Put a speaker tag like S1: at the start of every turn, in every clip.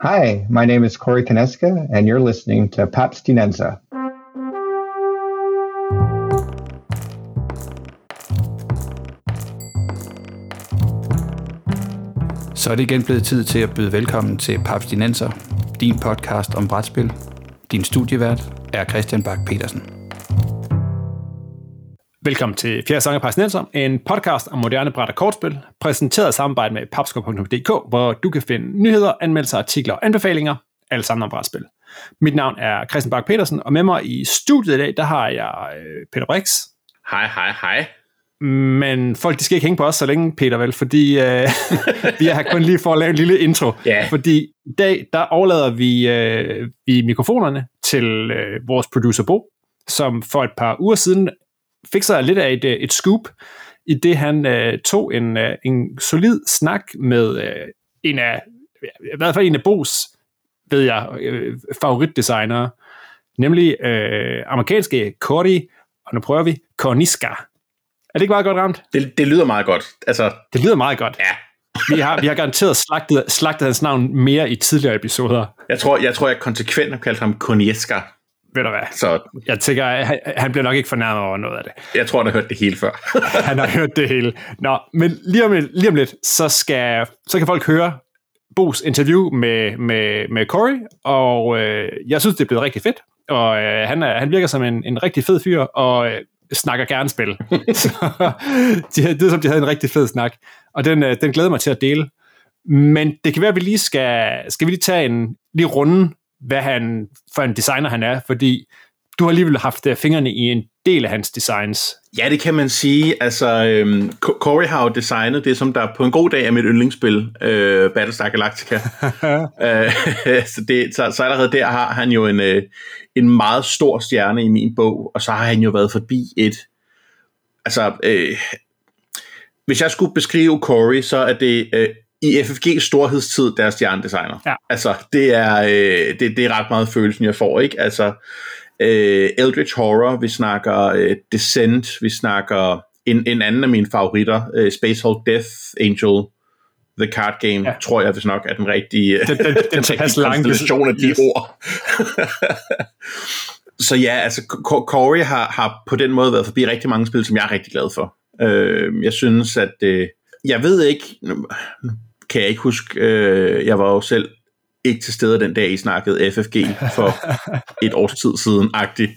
S1: Hi, my name is Corey Kineska, and you're listening to Papstinenza.
S2: Så er det igen blevet tid til at byde velkommen til Papstinenser, din podcast om brætspil. Din studievært er Christian Bak petersen
S3: Velkommen til Fjerde Sange Papstinenser, en podcast om moderne bræt og kortspil, præsenteret i samarbejde med papskov.dk, hvor du kan finde nyheder, anmeldelser, artikler og anbefalinger, alle sammen om brætspil. Mit navn er Christian Bak petersen og med mig i studiet i dag, der har jeg øh, Peter Brix.
S4: Hej, hej, hej.
S3: Men folk, de skal ikke hænge på os så længe, Peter, vel? Fordi øh, vi er her kun lige for at lave en lille intro.
S4: Ja.
S3: Fordi i dag, der overlader vi, øh, vi mikrofonerne til øh, vores producer Bo, som for et par uger siden fik sig lidt af et, øh, et scoop, i det han øh, tog en, øh, en solid snak med øh, en af, i hvert fald en af Bos, ved jeg, øh, favoritdesignere, nemlig øh, amerikanske Cordy, og nu prøver vi, Korniska. Er det ikke meget godt ramt?
S4: Det, det lyder meget godt. Altså,
S3: Det lyder meget godt.
S4: ja.
S3: Vi har, vi har garanteret slagtet, slagtet hans navn mere i tidligere episoder.
S4: Jeg tror, jeg, tror, jeg konsekvent har kaldt ham Konieska,
S3: Ved du hvad?
S4: så
S3: Jeg tænker, han, han bliver nok ikke fornærmet over noget af det.
S4: jeg tror, han har hørt det hele før.
S3: Han har hørt det hele. Nå, men lige om, lige om lidt, så, skal, så kan folk høre Bos interview med, med, med Corey, og øh, jeg synes, det er blevet rigtig fedt. Og øh, han, er, han virker som en, en rigtig fed fyr, og øh, snakker gerne spil. så de, det er som, de havde en rigtig fed snak, og den, øh, den glæder mig til at dele. Men det kan være, at vi lige skal, skal vi lige tage en lige runde, hvad han for en designer han er, fordi du har alligevel haft øh, fingrene i en del af hans designs.
S4: ja, det kan man sige. Altså, øhm, Co- Corey har jo designet det, som der på en god dag er mit yndlingsspil, øh, Battlestar Galactica. øh, så, det, så, så allerede der har han jo en, øh, en meget stor stjerne i min bog, og så har han jo været forbi et... Altså, øh, hvis jeg skulle beskrive Corey, så er det øh, i FFG storhedstid deres stjernedesigner.
S3: Ja.
S4: Altså, det er, øh, det, det er ret meget følelsen, jeg får, ikke? Altså, øh, Eldritch Horror, vi snakker øh, Descent, vi snakker en, en anden af mine favoritter, øh, Space Hulk Death Angel, The Card Game,
S3: Ja.
S4: tror jeg, hvis nok er den rigtige,
S3: Den- den- den
S4: den rigtige konstellation af de
S3: Yes.
S4: ord. Så ja, altså Co- Corey har, har på den måde været forbi rigtig mange spil, som jeg er rigtig glad for. Øh, jeg synes, at øh, jeg ved ikke, kan jeg ikke huske, øh, jeg var jo selv ikke til stede den dag, I snakkede FFG for et års tid siden, agtigt.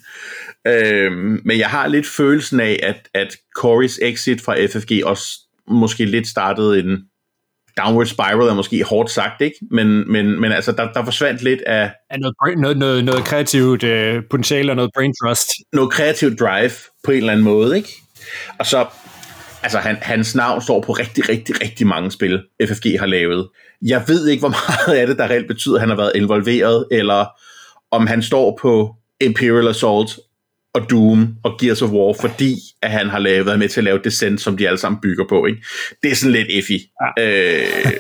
S4: Øh, men jeg har lidt følelsen af, at, at Corys exit fra FFG også måske lidt startede en downward spiral, er måske hårdt sagt, ikke? Men, men, men altså, der, der forsvandt lidt af,
S3: er noget, noget, noget, noget kreativt øh, potentiale og noget brain trust.
S4: noget kreativt drive på en eller anden måde, ikke? Og så, altså han, hans navn står på rigtig, rigtig, rigtig mange spil, FFG har lavet. Jeg ved ikke, hvor meget af det, der reelt betyder, at han har været involveret, eller om han står på Imperial Assault og Doom og Gears of War, fordi at han har lavet, været med til at lave Descent, som de alle sammen bygger på. Ikke? Det er sådan lidt effy, ja. øh,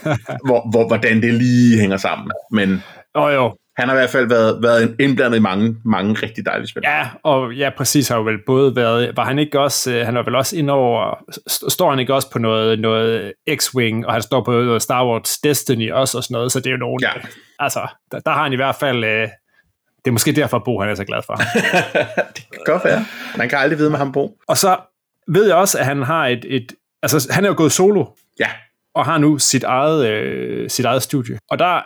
S4: hvor, hvor, hvordan det lige hænger sammen. Men
S3: Og jo,
S4: han har i hvert fald været, været indblandet i mange, mange rigtig dejlige spil.
S3: ja, og ja, præcis har jo vel både været, var han ikke også, øh, han var vel også ind over, st- står han ikke også på noget, noget X-Wing, og han står på noget Star Wars Destiny også og sådan noget, så det er jo nogen,
S4: Ja.
S3: altså, der, der har han i hvert fald, øh, det er måske derfor, Bo han er så glad for.
S4: det kan godt være. Man kan aldrig vide med ham, Bo.
S3: og så ved jeg også, at han har et, et altså han er jo gået solo,
S4: Ja,
S3: og har nu sit eget, øh, sit eget studie. Og der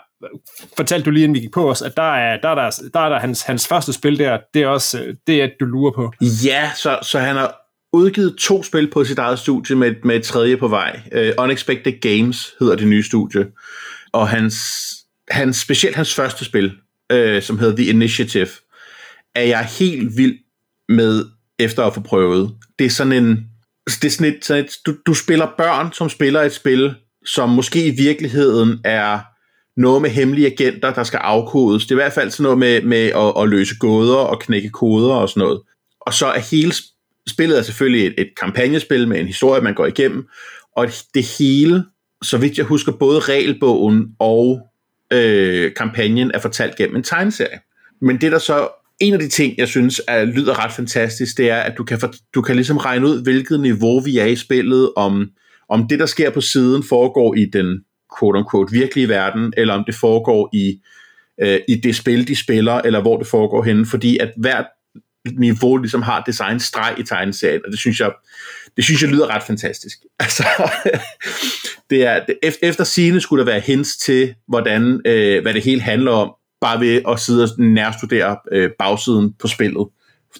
S3: fortalte du lige, inden vi gik på os, at der er der, er der, der, er der hans, hans første spil der, det er også øh, det, er, du lurer på.
S4: ja så, så han har udgivet to spil på sit eget studie med, med et tredje på vej. Uh, Unexpected Games hedder det nye studie. Og hans, hans specielt hans første spil, uh, som hedder The Initiative, er jeg helt vild med efter at få prøvet. Det er sådan en... Det er sådan et, sådan et du, du spiller børn, som spiller et spil, som måske i virkeligheden er noget med hemmelige agenter, der skal afkodes. Det er i hvert fald sådan noget med, med at, at løse gåder og knække koder og sådan noget. Og så er hele spillet er selvfølgelig et, et kampagnespil med en historie, man går igennem, og det hele, så vidt jeg husker, både regelbogen og øh, kampagnen er fortalt gennem en tegneserie. Men det der så en af de ting, jeg synes er, lyder ret fantastisk, det er, at du kan, for, du kan ligesom regne ud, hvilket niveau vi er i spillet, om, om det, der sker på siden, foregår i den quote-unquote virkelige verden, eller om det foregår i, øh, i det spil, de spiller, eller hvor det foregår henne, fordi at hvert niveau ligesom har designstreg i tegneserien, og det synes jeg, det synes jeg lyder ret fantastisk. Altså, det er, det, efter scene skulle der være hints til, hvordan, øh, hvad det hele handler om, bare ved at sidde og nærstudere øh, bagsiden på spillet.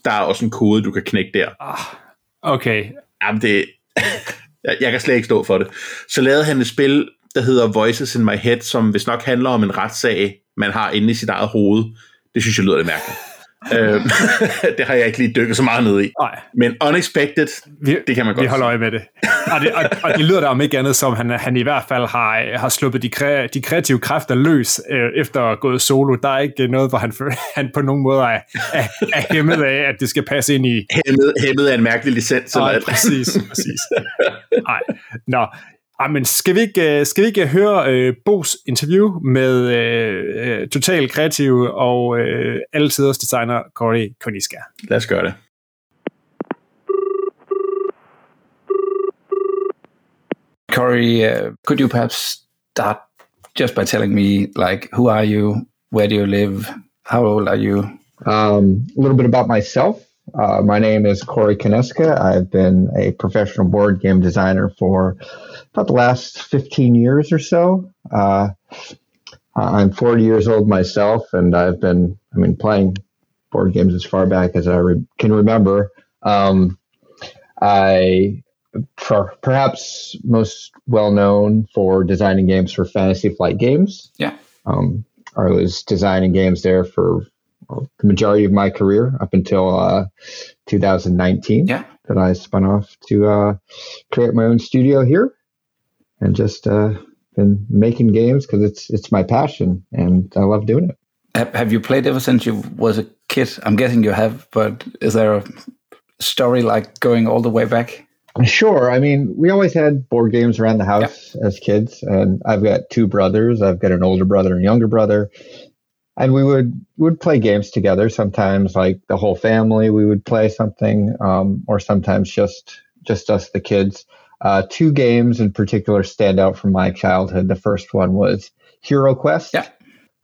S4: Der er også en kode, du kan knække der.
S3: Ah, okay.
S4: Jamen, det, jeg, jeg kan slet ikke stå for det. Så lavede han et spil, der hedder Voices in My Head, som hvis nok handler om en retssag, man har inde i sit eget hoved. Det synes jeg lyder lidt mærkeligt. Øhm, det har jeg ikke lige dykket så meget ned i.
S3: Nej.
S4: Men Unexpected,
S3: Vi,
S4: det kan man godt
S3: vi holder øje med det. Og det, og, og det lyder da om ikke andet, som han, han i hvert fald har, har sluppet de, kre, de kreative kræfter løs øh, efter at gået solo. Der er ikke noget, hvor han, han på nogen måde er, er, er hæmmet af, at det skal passe ind i...
S4: Hæmmet, hæmmet af en mærkelig licens. Eller et-
S3: præcis, præcis. Nej, nå. Ej, men skal vi ikke, øh, skal vi ikke høre øh, Bos interview med øh, øh, total kreativ og øh, alle tiders designer Corey Koniska?
S4: Lad os gøre det.
S2: Corey, uh, could you perhaps start just by telling me, like, who are you? Where do you live? How old are you?
S1: Um, a little bit about myself. Uh, my name is Corey Konieczka. I've been a professional board game designer for about the last 15 years or so. Uh, I'm 40 years old myself, and I've been, I mean, playing board games as far back as I re- can remember. Um, I, for perhaps most well known for designing games for Fantasy Flight Games.
S2: Yeah.
S1: Um, I was designing games there for the majority of my career up until uh, 2019
S2: Yeah.
S1: that I spun off to uh, create my own studio here and just uh, been making games because it's it's my passion and I love doing it.
S2: Have, have you played ever since you was a kid? I'm guessing you have, but is there a story like going all the way back?
S1: Sure. I mean, we always had board games around the house as kids, and I've got two brothers. I've got an older brother and a younger brother, and we would would play games together. Sometimes, like the whole family, we would play something, um, or sometimes just just us, the kids. Uh, two games in particular stand out from my childhood. The first one was Hero Quest.
S2: Yeah.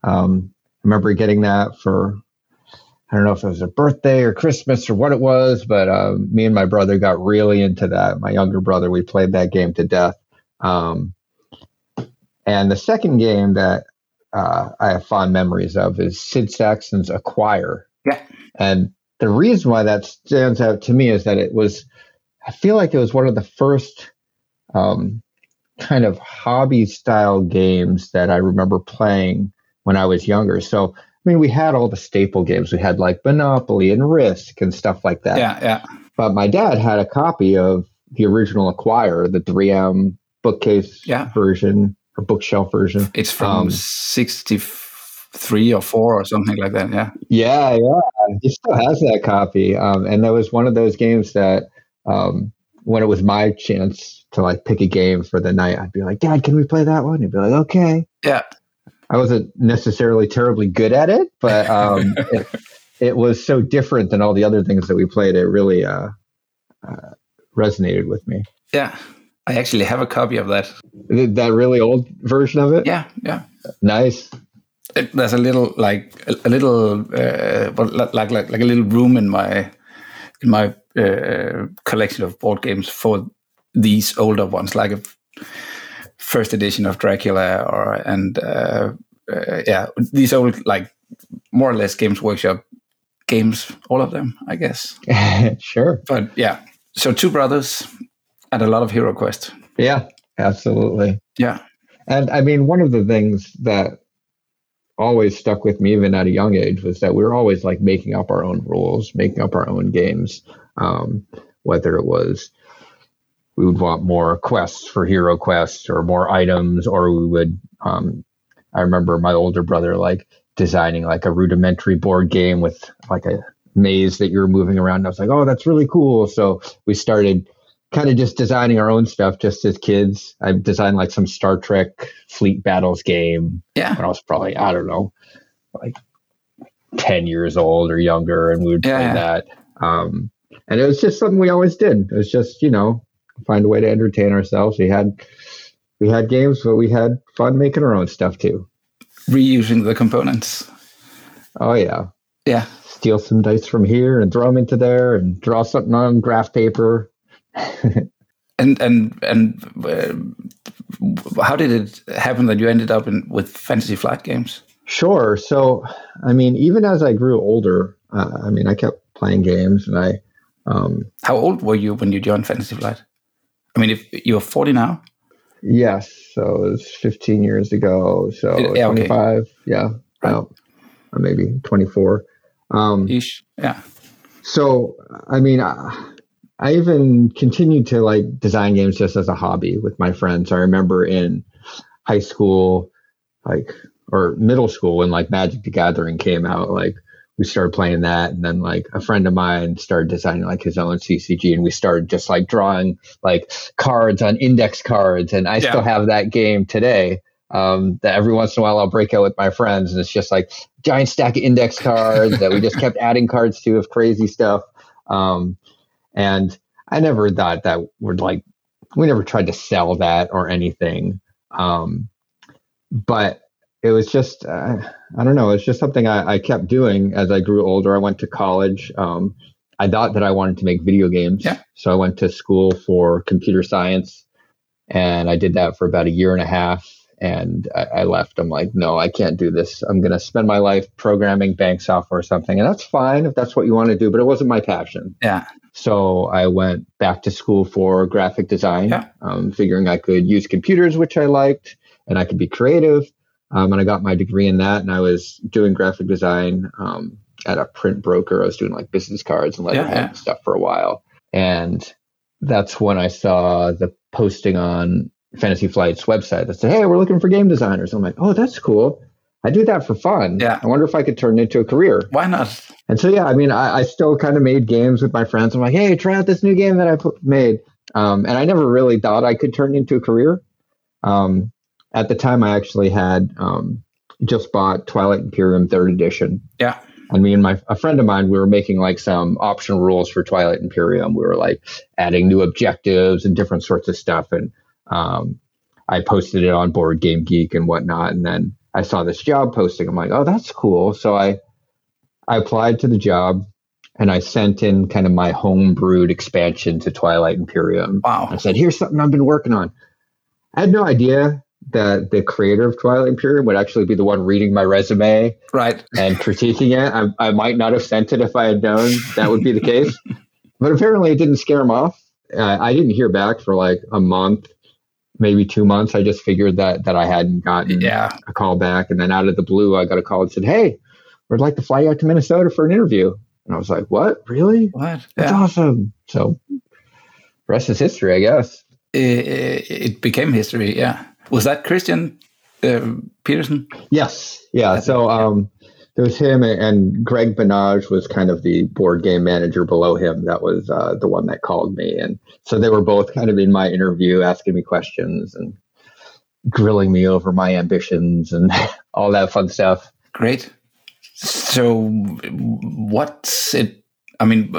S1: Um, I remember getting that for I don't know if it was a birthday or Christmas or what it was, but um, me and my brother got really into that. My younger brother, we played that game to death. Um, and the second game that uh, I have fond memories of is Sid Sackson's Acquire.
S2: Yeah.
S1: And the reason why that stands out to me is that it was, I feel like it was one of the first um, kind of hobby style games that I remember playing when I was younger. So, I mean, we had all the staple games. We had like Monopoly and Risk and stuff like that.
S2: Yeah, yeah.
S1: But my dad had a copy of the original Acquire, the 3M bookcase
S2: Yeah.
S1: version or bookshelf version.
S2: It's from
S1: Um,
S2: 63 or 4 or something like that. Yeah.
S1: Yeah, yeah. He still has that copy. Um, and that was one of those games that um, when it was my chance to like pick a game for the night, I'd be like, Dad, can we play that one? He'd be like, okay.
S2: Yeah.
S1: I wasn't necessarily terribly good at it, but um, it, it was so different than all the other things that we played. It really uh, uh, resonated with me.
S2: Yeah. I actually have a copy of that.
S1: That really old version of it?
S2: Yeah, yeah.
S1: Nice.
S2: It, there's a little like a, a little uh, like like like a little room in my in my uh, collection of board games for these older ones, like a first edition of Dracula or and uh, uh, yeah, these old like more or less Games Workshop games, all of them, I guess.
S1: sure.
S2: But yeah, so two brothers and a lot of Hero Quest.
S1: Yeah, absolutely.
S2: Yeah,
S1: And I mean, one of the things that always stuck with me, even at a young age, was that we were always like making up our own rules, making up our own games. Um, whether it was we would want more quests for Hero quests or more items, or we would. Um, I remember my older brother like designing like a rudimentary board game with like a maze that you're moving around. And I was like, oh, that's really cool. So we started kind of just designing our own stuff just as kids. I designed like some Star Trek fleet battles game
S2: yeah,
S1: when I was probably, I don't know, like 10 years old or younger. And we would play
S2: Yeah.
S1: that. Um, and it was just something we always did. It was just, you know, find a way to entertain ourselves. We had we had games, but we had fun making our own stuff too.
S2: Reusing the components.
S1: Oh yeah,
S2: Yeah.
S1: steal some dice from here and throw them into there, and draw something on graph paper.
S2: And and and uh, how did it happen that you ended up in with Fantasy Flight games?
S1: Sure. So, I mean, even as I grew older, uh, I mean, I kept playing games, and I, um,
S2: How old were you when you joined Fantasy Flight? I mean, if you're 40 now,
S1: yes, so it was 15 years ago. So
S2: Yeah, okay.
S1: 25, yeah, about, or maybe 24. Um,
S2: ish, yeah,
S1: so, I mean, I, I even continued to like design games just as a hobby with my friends. I remember in high school, like, or middle school when like Magic the Gathering came out, like, we started playing that. And then like a friend of mine started designing like his own CCG and we started just like drawing like cards on index cards. And I
S2: Yeah.
S1: still have that game today. Um, that every once in a while I'll break out with my friends and it's just like giant stack of index cards that we just kept adding cards to of crazy stuff. Um, and I never thought that would like, we never tried to sell that or anything. Um, but it was just, uh, I don't know, it's just something I, I kept doing as I grew older. I went to college. Um, I thought that I wanted to make video games.
S2: Yeah.
S1: So I went to school for computer science and I did that for about a year and a half. And I, I left. I'm like, no, I can't do this. I'm going to spend my life programming bank software or something. And that's fine if that's what you want to do, but it wasn't my passion.
S2: yeah,
S1: So I went back to school for graphic design,
S2: Yeah.
S1: um, figuring I could use computers, which I liked, and I could be creative. Um, and I got my degree in that, and I was doing graphic design um, at a print broker. I was doing like business cards and letterhead
S2: yeah.
S1: and stuff for a while. And that's when I saw the posting on Fantasy Flight's website that said, "Hey, we're looking for game designers." I'm like, "Oh, that's cool. I do that for fun.
S2: Yeah.
S1: I wonder if I could turn it into a career."
S2: why not?
S1: And so, yeah, I mean, I, I still kind of made games with my friends. I'm like, hey, try out this new game that I put, made. Um, and I never really thought I could turn it into a career. Um, at the time, I actually had um, just bought Twilight Imperium third edition.
S2: Yeah,
S1: And me and my a friend of mine, we were making like some optional rules for Twilight Imperium. We were like adding new objectives and different sorts of stuff. And um, I posted it on Board Game Geek and whatnot. And then I saw this job posting. I'm like, oh, that's cool. So I I applied to the job and I sent in kind of my homebrewed expansion to Twilight Imperium.
S2: Wow.
S1: I said, here's something I've been working on. I had no idea that the creator of Twilight Imperium would actually be the one reading my resume
S2: right,
S1: and critiquing it. I, I might not have sent it if I had known that would be the case. But apparently it didn't scare him off. Uh, I didn't hear back for like a month, maybe two months. I just figured that that I hadn't gotten
S2: yeah,
S1: a call back. And then out of the blue, I got a call and said, Hey, we'd like to fly you out to Minnesota for an interview. And I was like, What? Really?
S2: what?
S1: That's
S2: Yeah.
S1: awesome. So rest is history, I guess.
S2: It, it became history. Yeah, was that Christian uh, Petersen?
S1: Yes. Yeah. So um, there was him and, Greg Benage was kind of the board game manager below him. That was uh, the one that called me. And so they were both kind of in my interview asking me questions and grilling me over my ambitions and all that fun stuff.
S2: Great. So, what's it? I mean,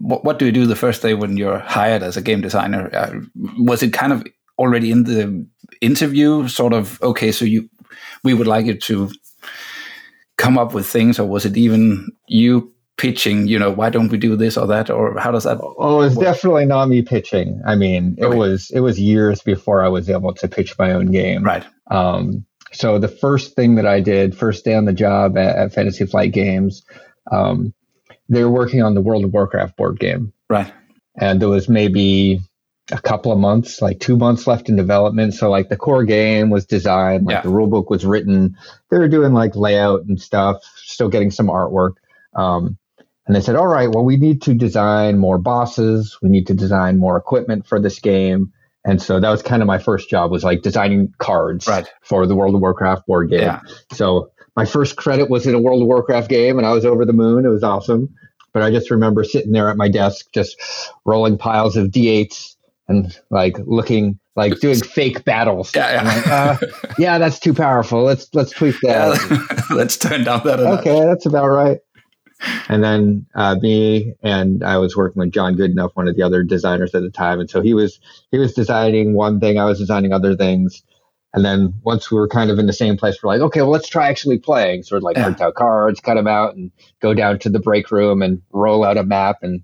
S2: what, what do you do the first day when you're hired as a game designer? Uh, was it kind of already in the interview, sort of? Okay, so you, we would like you to come up with things, or was it even you pitching? You know, why don't we do this or that, or how does that?
S1: Oh, it's definitely not me pitching. I mean, it
S2: Okay.
S1: was it was years before I was able to pitch my own game.
S2: Right.
S1: Um, so the first thing that I did, first day on the job at, at Fantasy Flight Games, um, they were working on the World of Warcraft board game,
S2: Right.
S1: and there was maybe a couple of months, like two months left in development. So like the core game was designed, like
S2: Yeah.
S1: the rule book was written. They were doing like layout and stuff, still getting some artwork. Um, and they said, all right, well, we need to design more bosses. We need to design more equipment for this game. And so that was kind of my first job was like designing cards
S2: Right.
S1: for the World of Warcraft board game.
S2: Yeah.
S1: So my first credit was in a World of Warcraft game and I was over the moon. It was awesome. But I just remember sitting there at my desk, just rolling piles of D8s and like looking, like doing fake battles.
S2: Yeah, yeah.
S1: like, uh, yeah, that's too powerful. Let's let's tweak that.
S2: Yeah, let's turn down that. a notch.
S1: okay, that's about right. and then uh, me and I was working with John Goodenough, one of the other designers at the time, and so he was he was designing one thing, I was designing other things, and then once we were kind of in the same place, we're like, okay, well, let's try actually playing. Sort of like
S2: Yeah.
S1: print out cards, cut them out, and go down to the break room and roll out a map and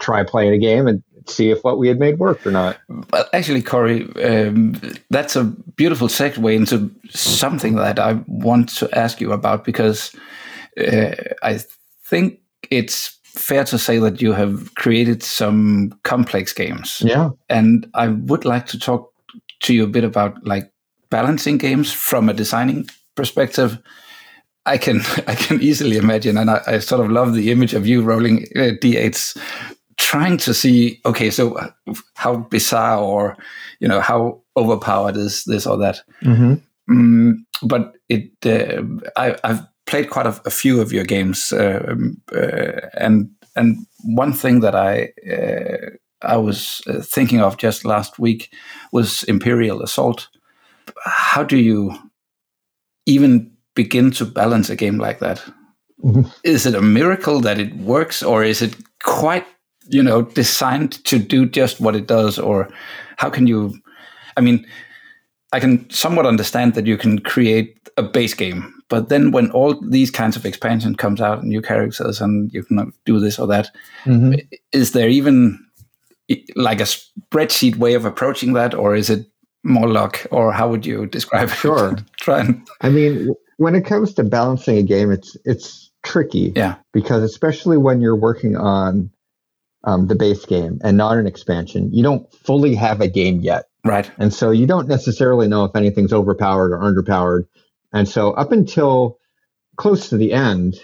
S1: try playing a game and see if what we had made worked or not.
S2: Well, actually, Corey, um, that's a beautiful segue into something that I want to ask you about because uh, I think it's fair to say that you have created some complex games.
S1: Yeah.
S2: And I would like to talk to you a bit about like balancing games from a designing perspective. I can I can easily imagine, and I, I sort of love the image of you rolling uh, d8s, trying to see okay, so how bizarre or you know how overpowered is this or that.
S1: Mm-hmm.
S2: Mm, but it uh, I, I've played quite a, a few of your games, um, uh, and and one thing that I uh, I was uh, thinking of just last week was Imperial Assault. How do you even begin to balance a game like that?
S1: Mhm.
S2: Is it a miracle that it works, or is it quite you know designed to do just what it does, or how can you? I mean, I can somewhat understand that you can create a base game, but then when all these kinds of expansion comes out, and new characters, and you can do this or that,
S1: Mm-hmm.
S2: is there even like a spreadsheet way of approaching that, or is it more luck, or how would you describe it?
S1: Sure.
S2: Try and
S1: I mean, when it comes to balancing a game, it's it's tricky.
S2: Yeah.
S1: Because especially when you're working on um, the base game and not an expansion, you don't fully have a game yet,
S2: right.
S1: and so you don't necessarily know if anything's overpowered or underpowered. And so up until close to the end,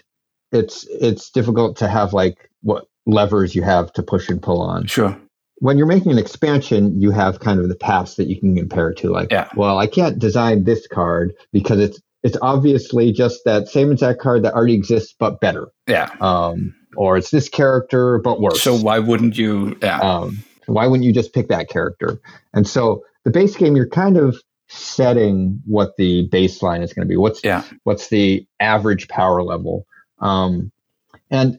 S1: it's it's difficult to have like what levers you have to push and pull on
S2: Sure.
S1: when you're making an expansion, you have kind of the past that you can compare to. Like,
S2: Yeah.
S1: well, I can't design this card because it's it's obviously just that same exact card that already exists but better.
S2: Yeah.
S1: Um, or it's this character but worse.
S2: So why wouldn't you? Yeah.
S1: um, why wouldn't you just pick that character? And so the base game, you're kind of setting what the baseline is going to be. What's
S2: Yeah.
S1: what's the average power level? Um, and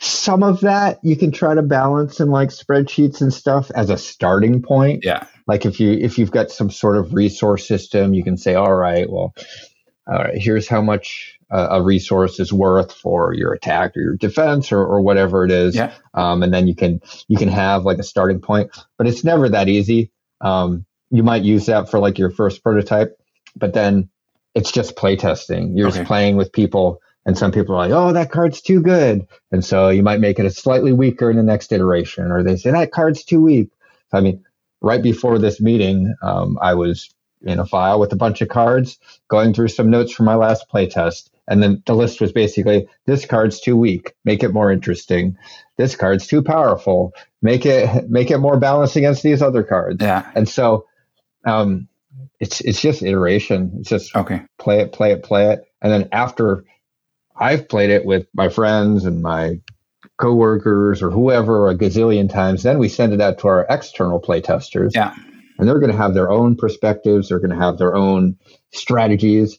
S1: some of that you can try to balance in like spreadsheets and stuff as a starting point.
S2: Yeah.
S1: Like if you if you've got some sort of resource system, you can say, all right, well, all right, here's how much a resource is worth for your attack or your defense or, or whatever it is.
S2: Yeah.
S1: Um, and then you can you can have like a starting point, but it's never that easy. Um, you might use that for like your first prototype, but then it's just playtesting. You're
S2: Okay.
S1: just playing with people, and some people are like, "Oh, that card's too good," and so you might make it a slightly weaker in the next iteration, or they say that card's too weak. I mean, right before this meeting, um, I was in a file with a bunch of cards, going through some notes from my last playtest, and then the list was basically: this card's too weak, make it more interesting. This card's too powerful, make it make it more balanced against these other cards.
S2: Yeah.
S1: And so, um, it's it's just iteration. It's just
S2: Okay.
S1: play it, play it, play it. And then after I've played it with my friends and my coworkers or whoever a gazillion times, then we send it out to our external play testers.
S2: Yeah.
S1: And they're going to have their own perspectives. They're going to have their own strategies.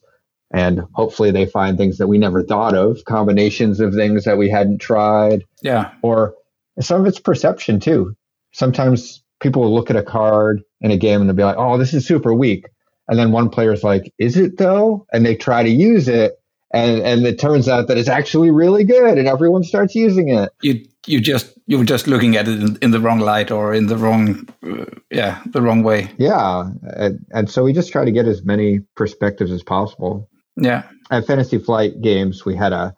S1: And hopefully they find things that we never thought of, combinations of things that we hadn't tried
S2: Yeah.
S1: or some of it's perception too. Sometimes people will look at a card in a game and they'll be like, "Oh, this is super weak," and then one player's like, "Is it though?" And they try to use it, and and it turns out that it's actually really good, and everyone starts using it.
S2: You you just you were just looking at it in, in the wrong light or in the wrong uh, yeah the wrong way.
S1: Yeah, and, and so we just try to get as many perspectives as possible.
S2: Yeah.
S1: At Fantasy Flight Games, we had a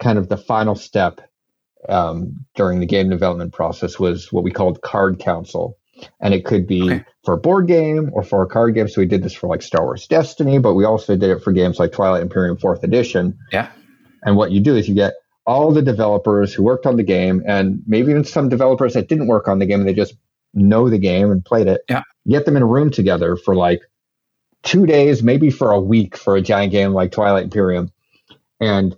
S1: kind of the final step um, during the game development process was what we called card council. And it could be
S2: Okay.
S1: for a board game or for a card game. So we did this for like Star Wars Destiny, but we also did it for games like Twilight Imperium 4th Edition.
S2: Yeah.
S1: And what you do is you get all the developers who worked on the game and maybe even some developers that didn't work on the game and they just know the game and played it.
S2: Yeah.
S1: Get them in a room together for like two days, maybe for a week for a giant game like Twilight Imperium. And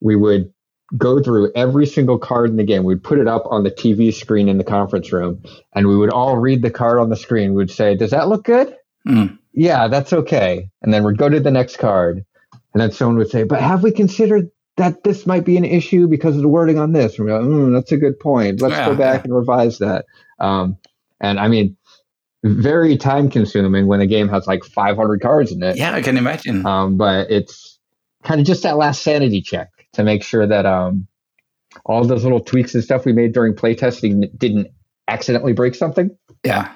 S1: we would go through every single card in the game. We'd put it up on the TV screen in the conference room and we would all read the card on the screen. We'd say, Does that look good?
S2: Mm.
S1: Yeah, that's okay. And then we'd go to the next card. And then someone would say, But have we considered that this might be an issue because of the wording on this. And we're like, mm, that's a good point. Let's
S2: Yeah,
S1: go back
S2: yeah.
S1: and revise that. Um, and I mean, very time consuming when a game has like 500 cards in it.
S2: Yeah, I can imagine.
S1: Um, but it's kind of just that last sanity check to make sure that um, all those little tweaks and stuff we made during playtesting didn't accidentally break something.
S2: Yeah.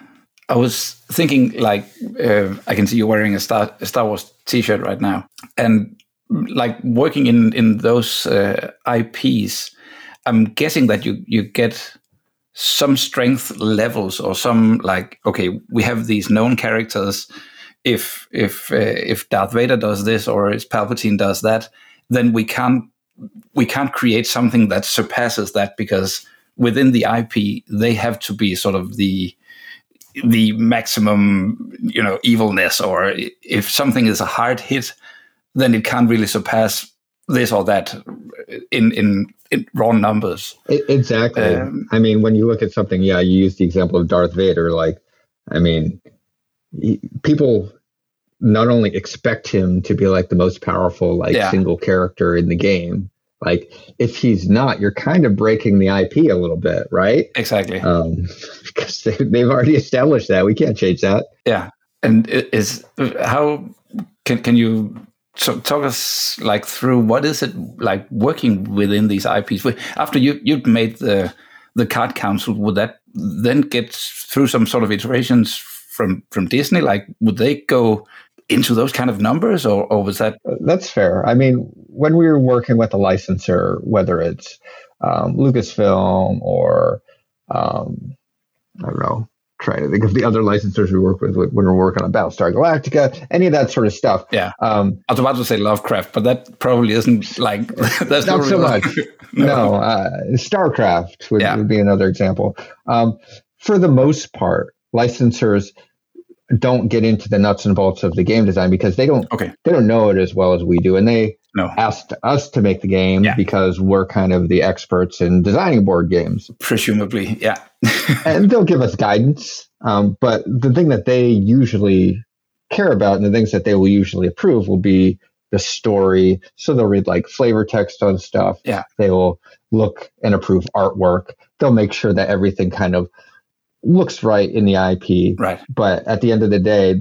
S2: I was thinking, like, uh, I can see you wearing a Star, a Star Wars T-shirt right now, and like working in in those uh, IPs, I'm guessing that you you get some strength levels or some like, okay, we have these known characters. If if uh, if Darth Vader does this or if Palpatine does that, then we can't we can't create something that surpasses that because within the IP they have to be sort of the the maximum you know evilness or if something is a hard hit then it can't really surpass this or that in in, in raw numbers
S1: exactly.
S2: Um,
S1: I mean, when you look at something, yeah, you use the example of Darth Vader. Like, I mean, he, people not only expect him to be like the most powerful, like
S2: Yeah.
S1: single character in the game. Like, if he's not, you're kind of breaking the IP a little bit, right?
S2: exactly
S1: Um, because they, they've already established that. We can't change that.
S2: yeah and is how can can you so talk us like through what is it like working within these IPs after you you'd made the the card council would that then get through some sort of iterations from from Disney like would they go into those kind of numbers or, or was that
S1: That's fair. I mean, when we were working with a licensor, whether it's um, Lucasfilm or um, I don't know, trying to think of the other licensors we work with when we we're working on Battlestar Galactica, any of that sort of stuff.
S2: Yeah.
S1: Um,
S2: I was about to say Lovecraft but that probably isn't like that's
S1: Not so
S2: really-
S1: much. no, uh, StarCraft would,
S2: Yeah.
S1: would be another example. Um, for the most part, licensors don't get into the nuts and bolts of the game design because they don't
S2: okay
S1: they don't know it as well as we do, and they
S2: no
S1: asked us to make the game
S2: Yeah.
S1: because we're kind of the experts in designing board games,
S2: presumably yeah
S1: and they'll give us guidance. Um, but the thing that they usually care about and the things that they will usually approve will be the story. So they'll read like flavor text on stuff.
S2: Yeah.
S1: They will look and approve artwork. They'll make sure that everything kind of looks right in the IP.
S2: right
S1: But at the end of the day,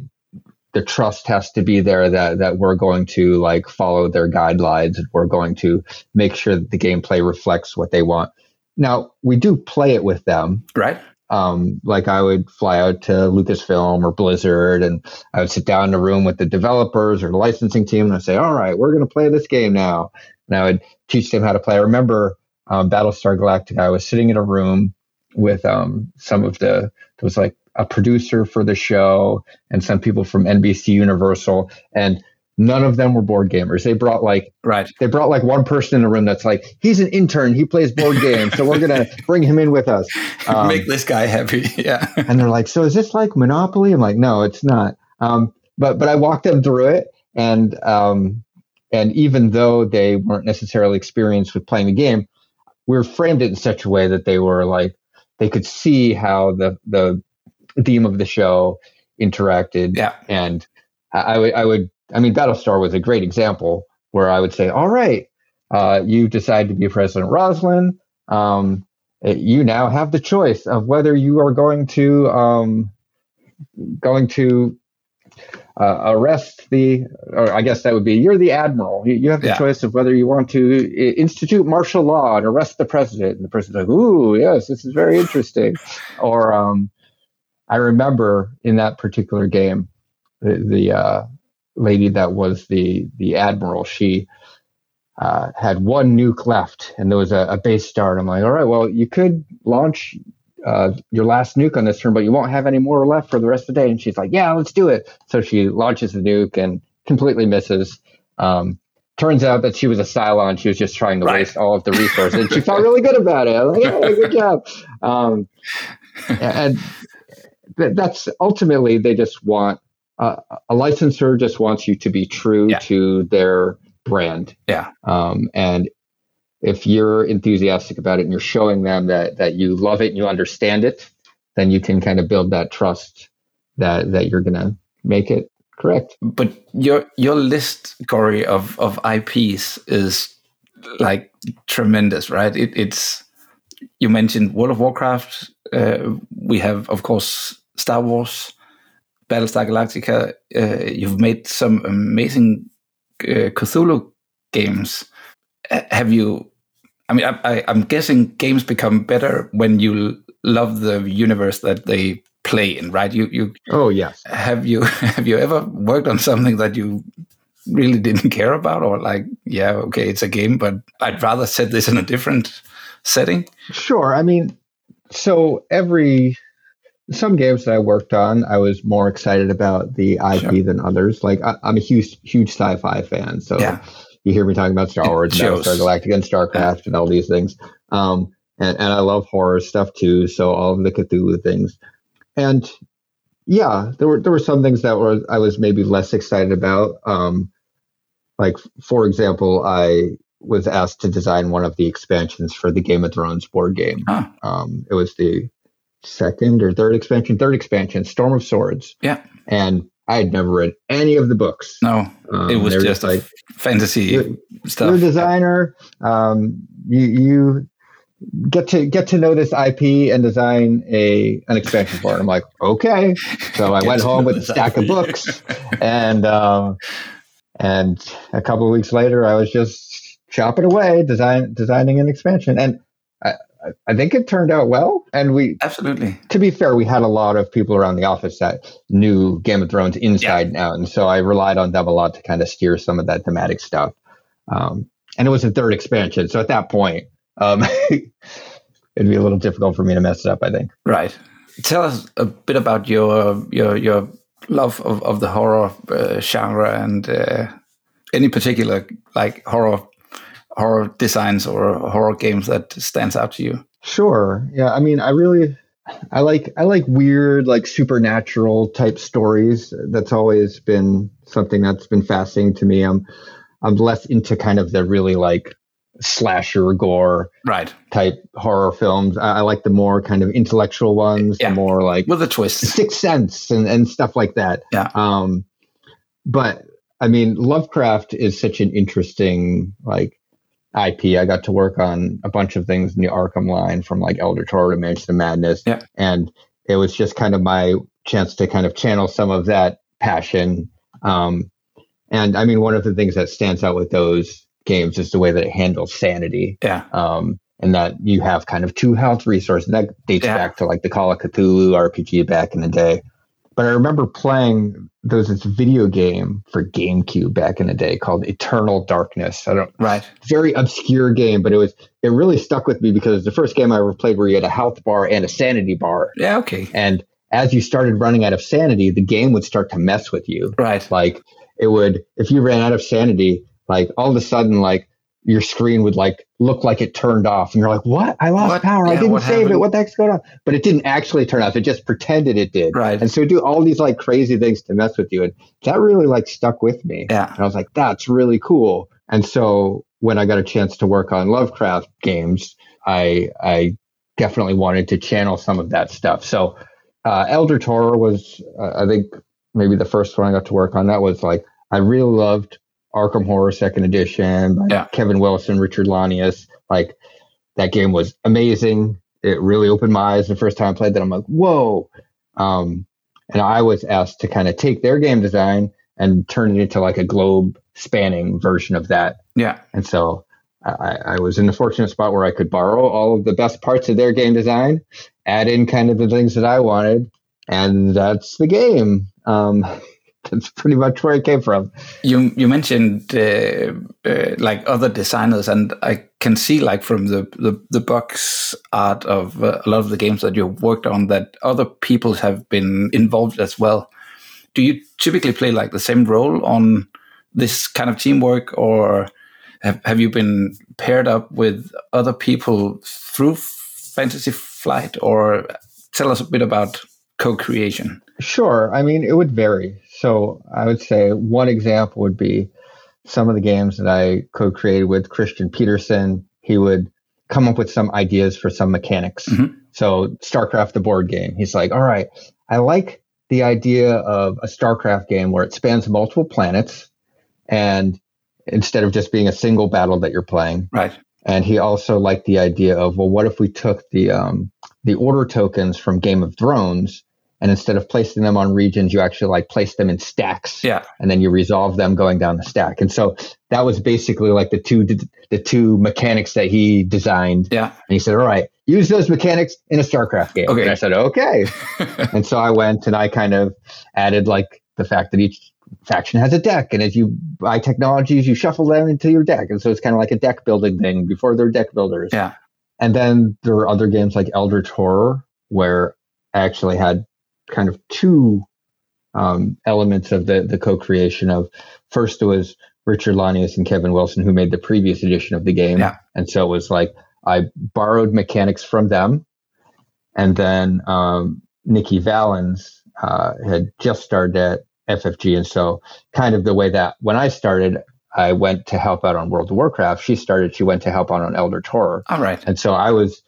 S1: the trust has to be there that, that we're going to like follow their guidelines and we're going to make sure that the gameplay reflects what they want. Now we do play it with them.
S2: right
S1: Um, like I would fly out to Lucasfilm or Blizzard and I would sit down in a room with the developers or the licensing team and I'd say, all right, we're going to play this game now. And I would teach them how to play. I remember um, Battlestar Galactica. I was sitting in a room with um, some of the, there was like a producer for the show and some people from NBC Universal and none of them were board gamers. They brought like
S2: right.
S1: they brought like one person in the room that's like he's an intern. He plays board games so we're gonna bring him in with us. Um,
S2: make this guy happy. Yeah.
S1: and they're like so is this like monopoly? I'm like no it's not. Um, but but i walked them through it and um, and even though they weren't necessarily experienced with playing the game we were framed it in such a way that they were like they could see how the the theme of the show interacted
S2: yeah
S1: and I, I would, I would, I mean, Battlestar was a great example where I would say, all right, uh, you decide to be President Roslin. Um, you now have the choice of whether you are going to, um, going to uh, arrest the, or I guess that would be, you're the admiral. You, you have the
S2: Yeah.
S1: choice of whether you want to institute martial law and arrest the president. And the president's like, ooh, yes, this is very interesting. or, um, I remember in that particular game, the, the uh, lady that was the the admiral, she uh, had one nuke left, and there was a, a base star. And I'm like, all right, well, you could launch uh, your last nuke on this turn, but you won't have any more left for the rest of the day. And she's like, yeah, let's do it. So she launches the nuke and completely misses. Um, turns out that she was a Cylon. She was just trying to
S2: Right.
S1: waste all of the resources. and she felt really good about it. I'm like, yeah, good job. Um, and that's ultimately they just want uh, a licensor just wants you to be true
S2: Yeah.
S1: to their brand.
S2: Yeah.
S1: Um, and if you're enthusiastic about it and you're showing them that that you love it and you understand it, then you can kind of build that trust that that you're gonna make it correct.
S2: But your your list, Corey, of of IPs is like tremendous, right? It, it's you mentioned World of Warcraft. Uh, we have, of course, Star Wars, Battlestar Galactica. Uh, you've made some amazing uh, Cthulhu games. have you? I mean, I, am guessing games become better when you love the universe that they play in, right? You, you.
S1: Oh yes.
S2: Have you have you ever worked on something that you really didn't care about, or like, yeah, okay, it's a game, but I'd rather set this in a different setting?
S1: Sure. I mean, so every some games that I worked on, I was more excited about the IP sure. than others. Like I, am a huge, huge sci-fi fan, so yeah. you hear me talking about Star Wars, Star Galactica, and StarCraft, and all these things. Um, and, and I love horror stuff too. So all of the Cthulhu things, and yeah, there were there were some things that were I was maybe less excited about. Um, like for example, I was asked to design one of the expansions for the Game of Thrones board game. Huh. Um, it was the second or third expansion, third expansion, Storm of Swords.
S2: Yeah.
S1: And I had never read any of the books.
S2: No, um, it was just like fantasy
S1: you're,
S2: stuff.
S1: You're a designer. Um, you you get to get to know this IP and design a an expansion for it. I'm like, okay. So I went home with a stack IP. of books, and um, and a couple of weeks later, I was just chopping away, design designing an expansion, and I think it turned out well. And we
S2: absolutely,
S1: to be fair, we had a lot of people around the office that knew Game of Thrones inside yeah. and out. And so I relied on them a lot to kind of steer some of that thematic stuff. Um, and it was a third expansion. So at that point, um, it'd be a little difficult for me to mess it up, I think.
S2: Right. Tell us a bit about your, your, your love of, of the horror uh, genre and uh, any particular like horror horror designs or horror games that stands out to you?
S1: Sure. Yeah. I mean, I really, I like, I like weird, like supernatural type stories. That's always been something that's been fascinating to me. I'm, I'm less into kind of the really like slasher gore
S2: right
S1: type horror films. I, I like the more kind of intellectual ones, yeah. the more like
S2: with a twist,
S1: Sixth Sense and, and stuff like that.
S2: Yeah.
S1: Um, but I mean, Lovecraft is such an interesting like IP. I got to work on a bunch of things in the Arkham line from like Eldritch Horror to Mansion of Madness.
S2: Yeah.
S1: And it was just kind of my chance to kind of channel some of that passion. Um, and I mean, one of the things that stands out with those games is the way that it handles sanity.
S2: Yeah.
S1: Um, and that you have kind of two health resources. And that dates yeah. back to like the Call of Cthulhu RPG back in the day. But I remember playing there was this video game for GameCube back in the day called Eternal Darkness. I don't
S2: right.
S1: Very obscure game, but it was it really stuck with me because the first game I ever played where you had a health bar and a sanity bar.
S2: Yeah, okay.
S1: And as you started running out of sanity, the game would start to mess with you.
S2: Right.
S1: Like it would if you ran out of sanity, like all of a sudden like your screen would like look like it turned off and you're like what? I lost what? power. Yeah, i didn't save happened? it what the heck's going on? But it didn't actually turn off. It just pretended it did.
S2: Right.
S1: And so do all these like crazy things to mess with you and that really like stuck with me.
S2: Yeah.
S1: And i was like that's really cool. And so when i got a chance to work on lovecraft games i i definitely wanted to channel some of that stuff. So uh, Eldritch Horror was uh, i think maybe the first one i got to work on that was like i really loved Arkham Horror Second Edition by yeah. Kevin Wilson, Richard Launius. Like that game was amazing. It really opened my eyes the first time I played that. I'm like, whoa. Um, and I was asked to kind of take their game design and turn it into like a globe spanning version of that.
S2: Yeah.
S1: And so I, I, was in the fortunate spot where I could borrow all of the best parts of their game design, add in kind of the things that I wanted, and that's the game. Um, that's pretty much where it came from.
S2: You you mentioned uh, uh, like other designers, and I can see like from the the, the box art of uh, a lot of the games that you've worked on that other people have been involved as well. Do you typically play like the same role on this kind of teamwork, or have have you been paired up with other people through Fantasy Flight, or tell us a bit about co-creation?
S1: Sure. I mean, it would vary. So I would say one example would be some of the games that I co-created with Christian Petersen. He would come up with some ideas for some mechanics. Mm-hmm. So StarCraft, the board game, he's like, all right, I like the idea of a StarCraft game where it spans multiple planets and instead of just being a single battle that you're playing.
S2: Right.
S1: And he also liked the idea of, well, what if we took the um, the order tokens from Game of Thrones and instead of placing them on regions, you actually like place them in stacks.
S2: Yeah.
S1: And then you resolve them going down the stack. And so that was basically like the two the two mechanics that he designed.
S2: Yeah.
S1: And he said, "All right, use those mechanics in a StarCraft game."
S2: Okay.
S1: And I said, "Okay." and so I went and I kind of added like the fact that each faction has a deck, and as you buy technologies, you shuffle them into your deck, and so it's kind of like a deck building thing before they're deck builders.
S2: Yeah.
S1: And then there were other games like Eldritch Horror where I actually had kind of two um, elements of the the co-creation of first it was Richard Launius and Kevin Wilson who made the previous edition of the game,
S2: Yeah.
S1: and so it was like I borrowed mechanics from them, and then um, Nikki Valens uh, had just started at FFG, and so kind of the way that when I started, I went to help out on World of Warcraft. She started, she went to help out on Eldritch Horror,
S2: All right.
S1: and so I was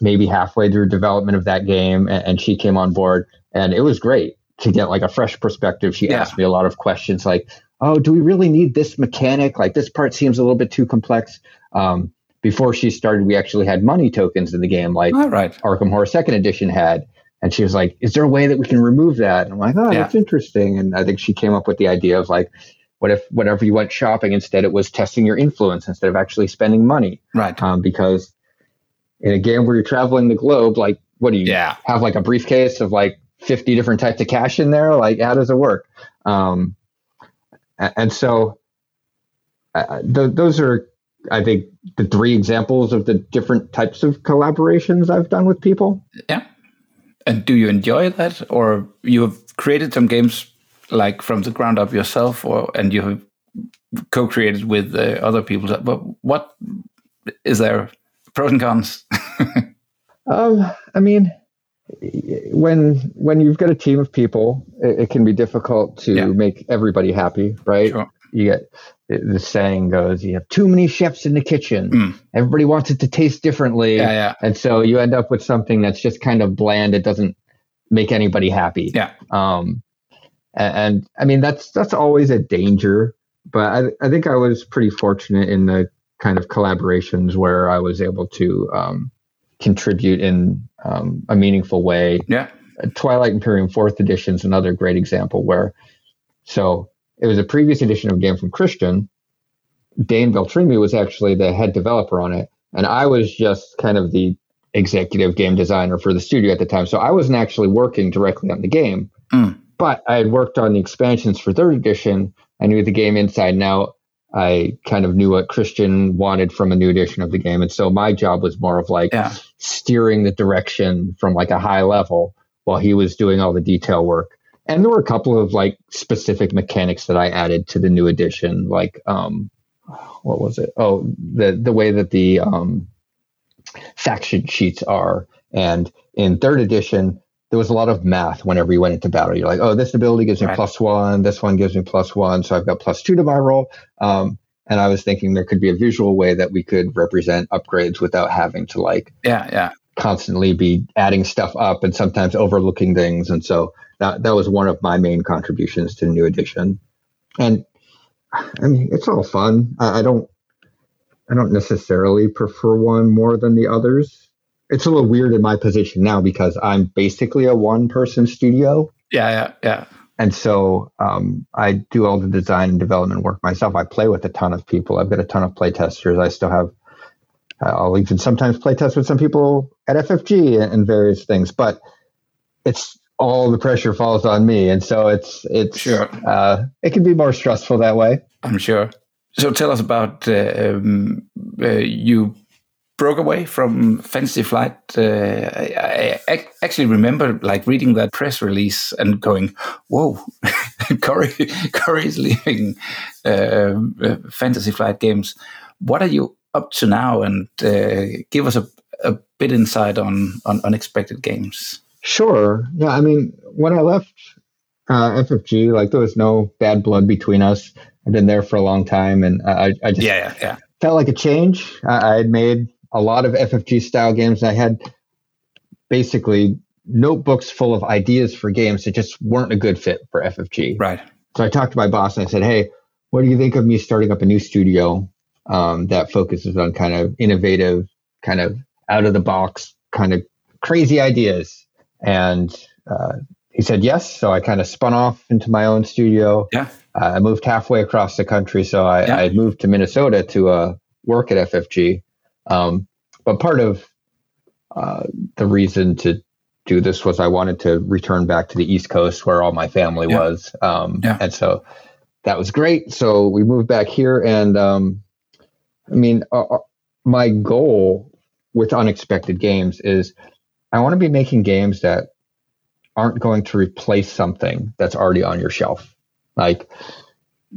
S1: maybe halfway through development of that game, and, and she came on board, and it was great to get like a fresh perspective. She
S2: Yeah.
S1: asked me a lot of questions, like, "Oh, do we really need this mechanic? Like, this part seems a little bit too complex." Um, before she started, we actually had money tokens in the game, like
S2: All right.
S1: Arkham Horror Second Edition had. And she was like, "Is there a way that we can remove that?" And I'm like, "Oh,
S2: Yeah.
S1: that's interesting." And I think she came up with the idea of like, what if whenever you went shopping, instead it was testing your influence instead of actually spending money?
S2: Right.
S1: um, because in a game where you're traveling the globe, like what do you
S2: Yeah.
S1: have like a briefcase of like 50 different types of cash in there? Like how does it work? Um, and so uh, th- those are, I think, the three examples of the different types of collaborations I've done with people.
S2: Yeah. And do you enjoy that, or you have created some games like from the ground up yourself, or and you have co-created with uh, other people? But what is there pros and cons?
S1: Um, I mean, when when you've got a team of people, it, it can be difficult to
S2: Yeah.
S1: make everybody happy, right?
S2: Sure.
S1: You get the saying goes, you have too many chefs in the kitchen.
S2: Mm.
S1: Everybody wants it to taste differently,
S2: Yeah, yeah,
S1: and so you end up with something that's just kind of bland. It doesn't make anybody happy.
S2: yeah,
S1: Um, and, and I mean that's that's always a danger. But I, I think I was pretty fortunate in the kind of collaborations where I was able to um, contribute in um, a meaningful way.
S2: yeah.
S1: Twilight Imperium Fourth Edition is another great example where, so it was a previous edition of a game from Christian. Dane Beltrami was actually the head developer on it, and I was just kind of the executive game designer for the studio at the time. So I wasn't actually working directly on the game,
S2: Mm.
S1: but I had worked on the expansions for third edition. I knew the game inside and out. I kind of knew what Christian wanted from a new edition of the game, and so my job was more of like
S2: Yeah.
S1: steering the direction from like a high level while he was doing all the detail work. And there were a couple of like specific mechanics that I added to the new edition, like um, what was it? Oh, the the way that the um, faction sheets are, and in third edition. There was a lot of math whenever you went into battle. You're like, oh, this ability gives me
S2: Right.
S1: plus one. This one gives me plus one. So I've got plus two to my roll. Um, and I was thinking there could be a visual way that we could represent upgrades without having to like
S2: Yeah, yeah,
S1: constantly be adding stuff up and sometimes overlooking things. And so that that was one of my main contributions to the new edition. And I mean, it's all fun. I, I don't I don't necessarily prefer one more than the others. It's a little weird in my position now because I'm basically a one person studio.
S2: yeah, yeah, yeah.
S1: And so um, I do all the design and development work myself. I play with a ton of people. I've got a ton of play testers. I still have, I'll even sometimes play test with some people at FFG and, and various things, but it's all the pressure falls on me. And so it's, it's,
S2: Sure.
S1: uh, it can be more stressful that way.
S2: I'm sure. So tell us about uh, um, uh, you broke away from Fantasy Flight. Uh, I, I actually remember like reading that press release and going, "Whoa, Corey, Corey is leaving uh, uh, Fantasy Flight Games." What are you up to now? And uh, give us a, a bit insight on on unexpected games.
S1: Sure. Yeah. I mean, when I left uh, FFG, like there was no bad blood between us. I've been there for a long time, and I, I just
S2: Yeah, yeah, yeah.
S1: felt like a change. I, I had made a lot of FFG style games. I had basically notebooks full of ideas for games that just weren't a good fit for FFG.
S2: Right.
S1: So I talked to my boss and I said, "Hey, what do you think of me starting up a new studio um, that focuses on kind of innovative, kind of out of the box, kind of crazy ideas? And uh, he said yes. So I kind of spun off into my own studio.
S2: Yeah.
S1: Uh, I moved halfway across the country. So I,
S2: Yeah.
S1: I moved to Minnesota to uh, work at FFG. Um, but part of uh, the reason to do this was I wanted to return back to the East Coast where all my family
S2: Yeah.
S1: was. Um,
S2: Yeah.
S1: And so that was great. So we moved back here. And um, I mean, uh, uh, my goal with Unexpected Games is I want to be making games that aren't going to replace something that's already on your shelf. Like,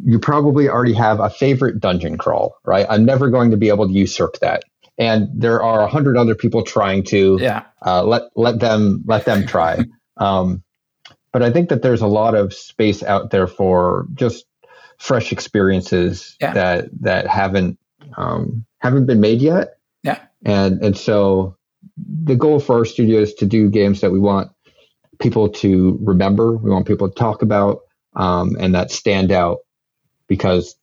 S1: you probably already have a favorite dungeon crawl, right? I'm never going to be able to usurp that. And there are a hundred other people trying to
S2: Yeah.
S1: uh, let let them let them try. um, but I think that there's a lot of space out there for just fresh experiences
S2: Yeah.
S1: that that haven't um, haven't been made yet.
S2: Yeah.
S1: And and so the goal for our studio is to do games that we want people to remember, we want people to talk about, um, and that stand out because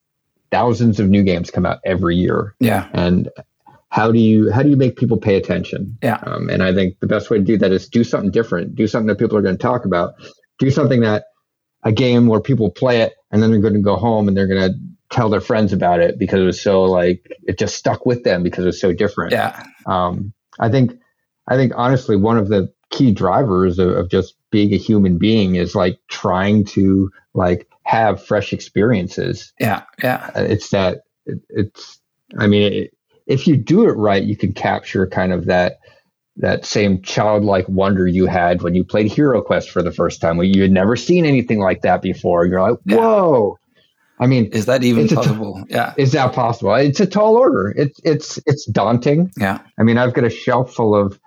S1: thousands of new games come out every year
S2: Yeah.
S1: and how do you how do you make people pay attention
S2: Yeah.
S1: um, and i think the best way to do that is do something different do something that people are going to talk about do something that a game where people play it and then they're going to go home and they're going to tell their friends about it because it was so like it just stuck with them because it was so different
S2: Yeah.
S1: um, I think I think honestly one of the key drivers of, of just being a human being is like trying to like have fresh experiences.
S2: Yeah. Yeah.
S1: Uh, It's that it, it's I mean it, if you do it right, you can capture kind of that that same childlike wonder you had when you played Hero Quest for the first time, where you had never seen anything like that before. You're like,
S2: Yeah.
S1: whoa! I mean,
S2: Is that even
S1: a t-
S2: possible? yeah.
S1: is that possible? It's a tall order. It's it's it's daunting.
S2: Yeah.
S1: I mean, I've got a shelf full of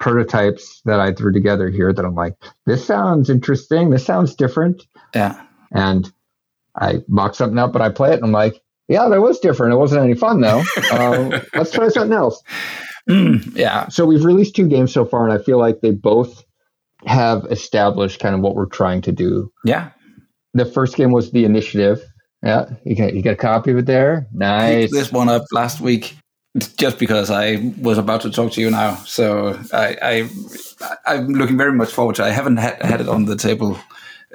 S1: prototypes that I threw together here that I'm like, this sounds interesting. This sounds different.
S2: Yeah.
S1: And I mock something up, but I play it and I'm like, yeah, that was different. It wasn't any fun though. uh, let's try something else.
S2: Mm, yeah.
S1: So we've released two games so far, and I feel like they both have established kind of what we're trying to do.
S2: Yeah.
S1: The first game was the initiative. Yeah, you got you got a copy of it there. Nice.
S2: picked this one up last week just because I was about to talk to you now. So I, I I'm looking very much forward to. it. I haven't had, had it on the table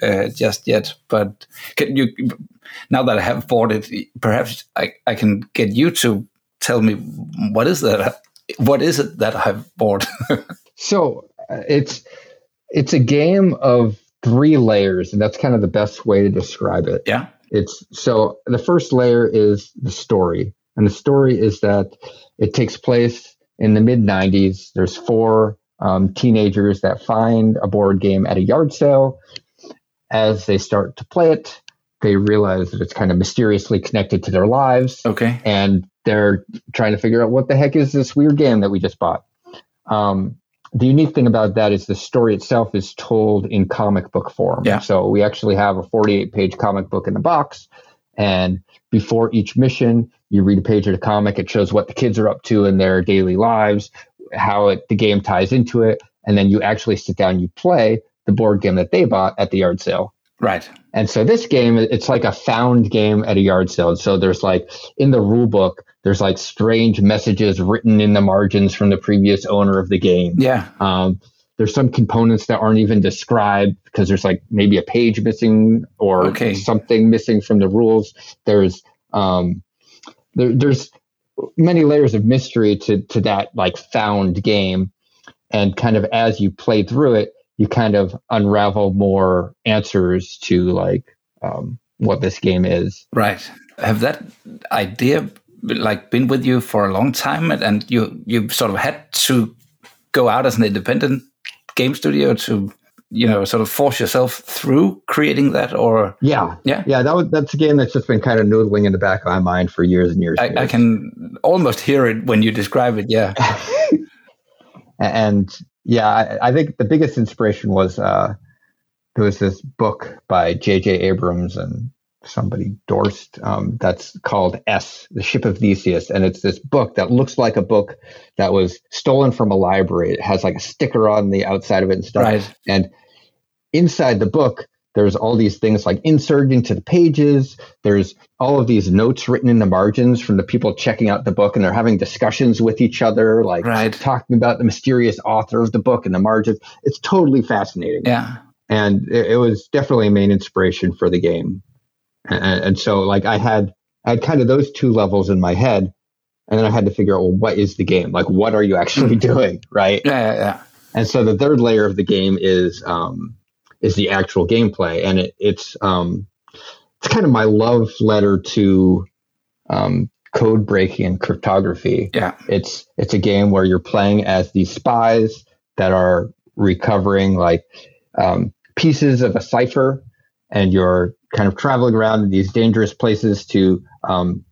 S2: uh, just yet, but can you now that I have bought it, perhaps I, I can get you to tell me what is that? What is it that I've bought?
S1: So uh, it's it's a game of three layers, and that's kind of the best way to describe it.
S2: yeah.
S1: It's so the first layer is the story, and the story is that it takes place in the mid '90s. There's four um, teenagers that find a board game at a yard sale. As they start to play it, they realize that it's kind of mysteriously connected to their lives
S2: Okay.
S1: and they're trying to figure out what the heck is this weird game that we just bought. Um, the unique thing about that is the story itself is told in comic book form.
S2: Yeah.
S1: So we actually have a 48 page comic book in the box. And before each mission, you read a page of the comic. It shows what the kids are up to in their daily lives, how it, the game ties into it. And then you actually sit down, you play the board game that they bought at the yard sale.
S2: Right.
S1: And so this game, it's like a found game at a yard sale. And so there's like in the rule book, there's like strange messages written in the margins from the previous owner of the game.
S2: Yeah.
S1: Um, there's some components that aren't even described because there's like maybe a page missing or
S2: Okay.
S1: something missing from the rules. There's um, there, there's many layers of mystery to to that like found game, and kind of as you play through it, you kind of unravel more answers to like um, what this game is.
S2: Right. Have that idea like been with you for a long time, and, and you you sort of had to go out as an independent game studio to you know sort of force yourself through creating that, or
S1: Yeah,
S2: Yeah.
S1: yeah. That was that's a game that's just been kind of noodling in the back of my mind for years and years. and
S2: I, I can almost hear it when you describe it. Yeah.
S1: and yeah, I, I think the biggest inspiration was uh, there was this book by J.J. Abrams and somebody Dorst um, that's called S, the Ship of Theseus, and it's this book that looks like a book that was stolen from a library. It has like a sticker on the outside of it and stuff.
S2: Right.
S1: And inside the book, there's all these things like inserted into the pages. There's all of these notes written in the margins from the people checking out the book, and they're having discussions with each other, like
S2: Right.
S1: talking about the mysterious author of the book and the margins. It's totally fascinating
S2: Yeah.
S1: and it, it was definitely a main inspiration for the game. And, and so, like, I had I had kind of those two levels in my head, and then I had to figure out, well, what is the game? Like, what are you actually doing, right?
S2: Yeah. Yeah. yeah.
S1: And so, the third layer of the game is um, is the actual gameplay, and it, it's um, it's kind of my love letter to um, code breaking and cryptography.
S2: Yeah.
S1: It's it's a game where you're playing as these spies that are recovering like um, pieces of a cipher, and you're kind of traveling around in these dangerous places to um,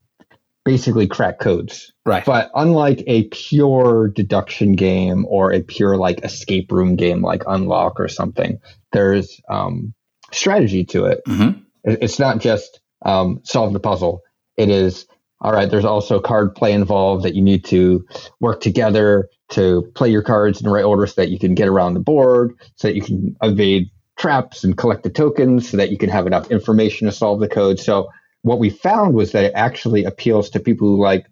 S1: basically crack codes.
S2: Right.
S1: But unlike a pure deduction game or a pure like escape room game like Unlock or something, there's um, strategy to it.
S2: Mhm.
S1: It's not just um, solve the puzzle. It is all right. There's also card play involved that you need to work together to play your cards in the right order so that you can get around the board, so that you can evade traps and collect the tokens, so that you can have enough information to solve the code. So what we found was that it actually appeals to people who like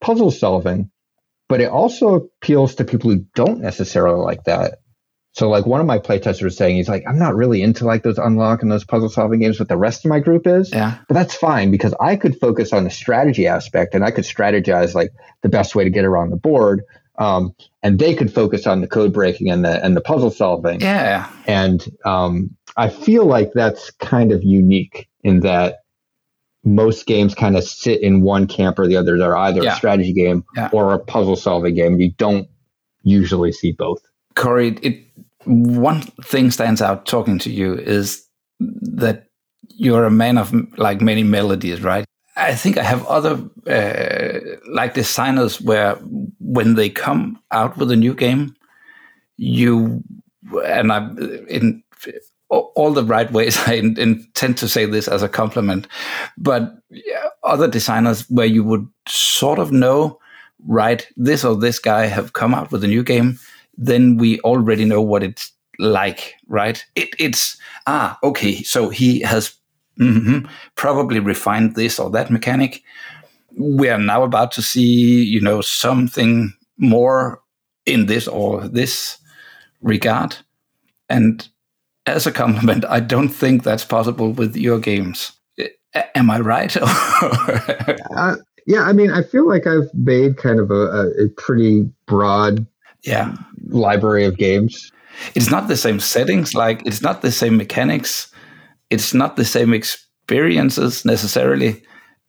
S1: puzzle solving, but it also appeals to people who don't necessarily like that. So like one of my playtesters was saying, he's like, I'm not really into like those unlock and those puzzle solving games, but the rest of my group is.
S2: Yeah.
S1: But that's fine because I could focus on the strategy aspect and I could strategize like the best way to get around the board. Um, and they could focus on the code breaking and the and the puzzle solving.
S2: Yeah.
S1: And um, I feel like that's kind of unique in that most games kind of sit in one camp or the other. They're either
S2: Yeah.
S1: a strategy game
S2: Yeah.
S1: or a puzzle solving game. You don't usually see both.
S2: Corey, it one thing stands out talking to you is that you're a man of like many melodies, right? I think I have other uh, like designers where when they come out with a new game, you and I in all the right ways. I in- intend to say this as a compliment, but other designers where you would sort of know, right? This or this guy have come out with a new game then we already know what it's like, right? It, it's ah okay, so he has mhm, probably refined this or that mechanic. We are now about to see, you know, something more in this or this regard. And as a compliment, I don't think that's possible with your games. Am I right?
S1: Uh, yeah, I mean, I feel like I've made kind of a, a, pretty broad
S2: yeah.
S1: library of games.
S2: it's not the same settings like it's not the same mechanics it's not the same experiences necessarily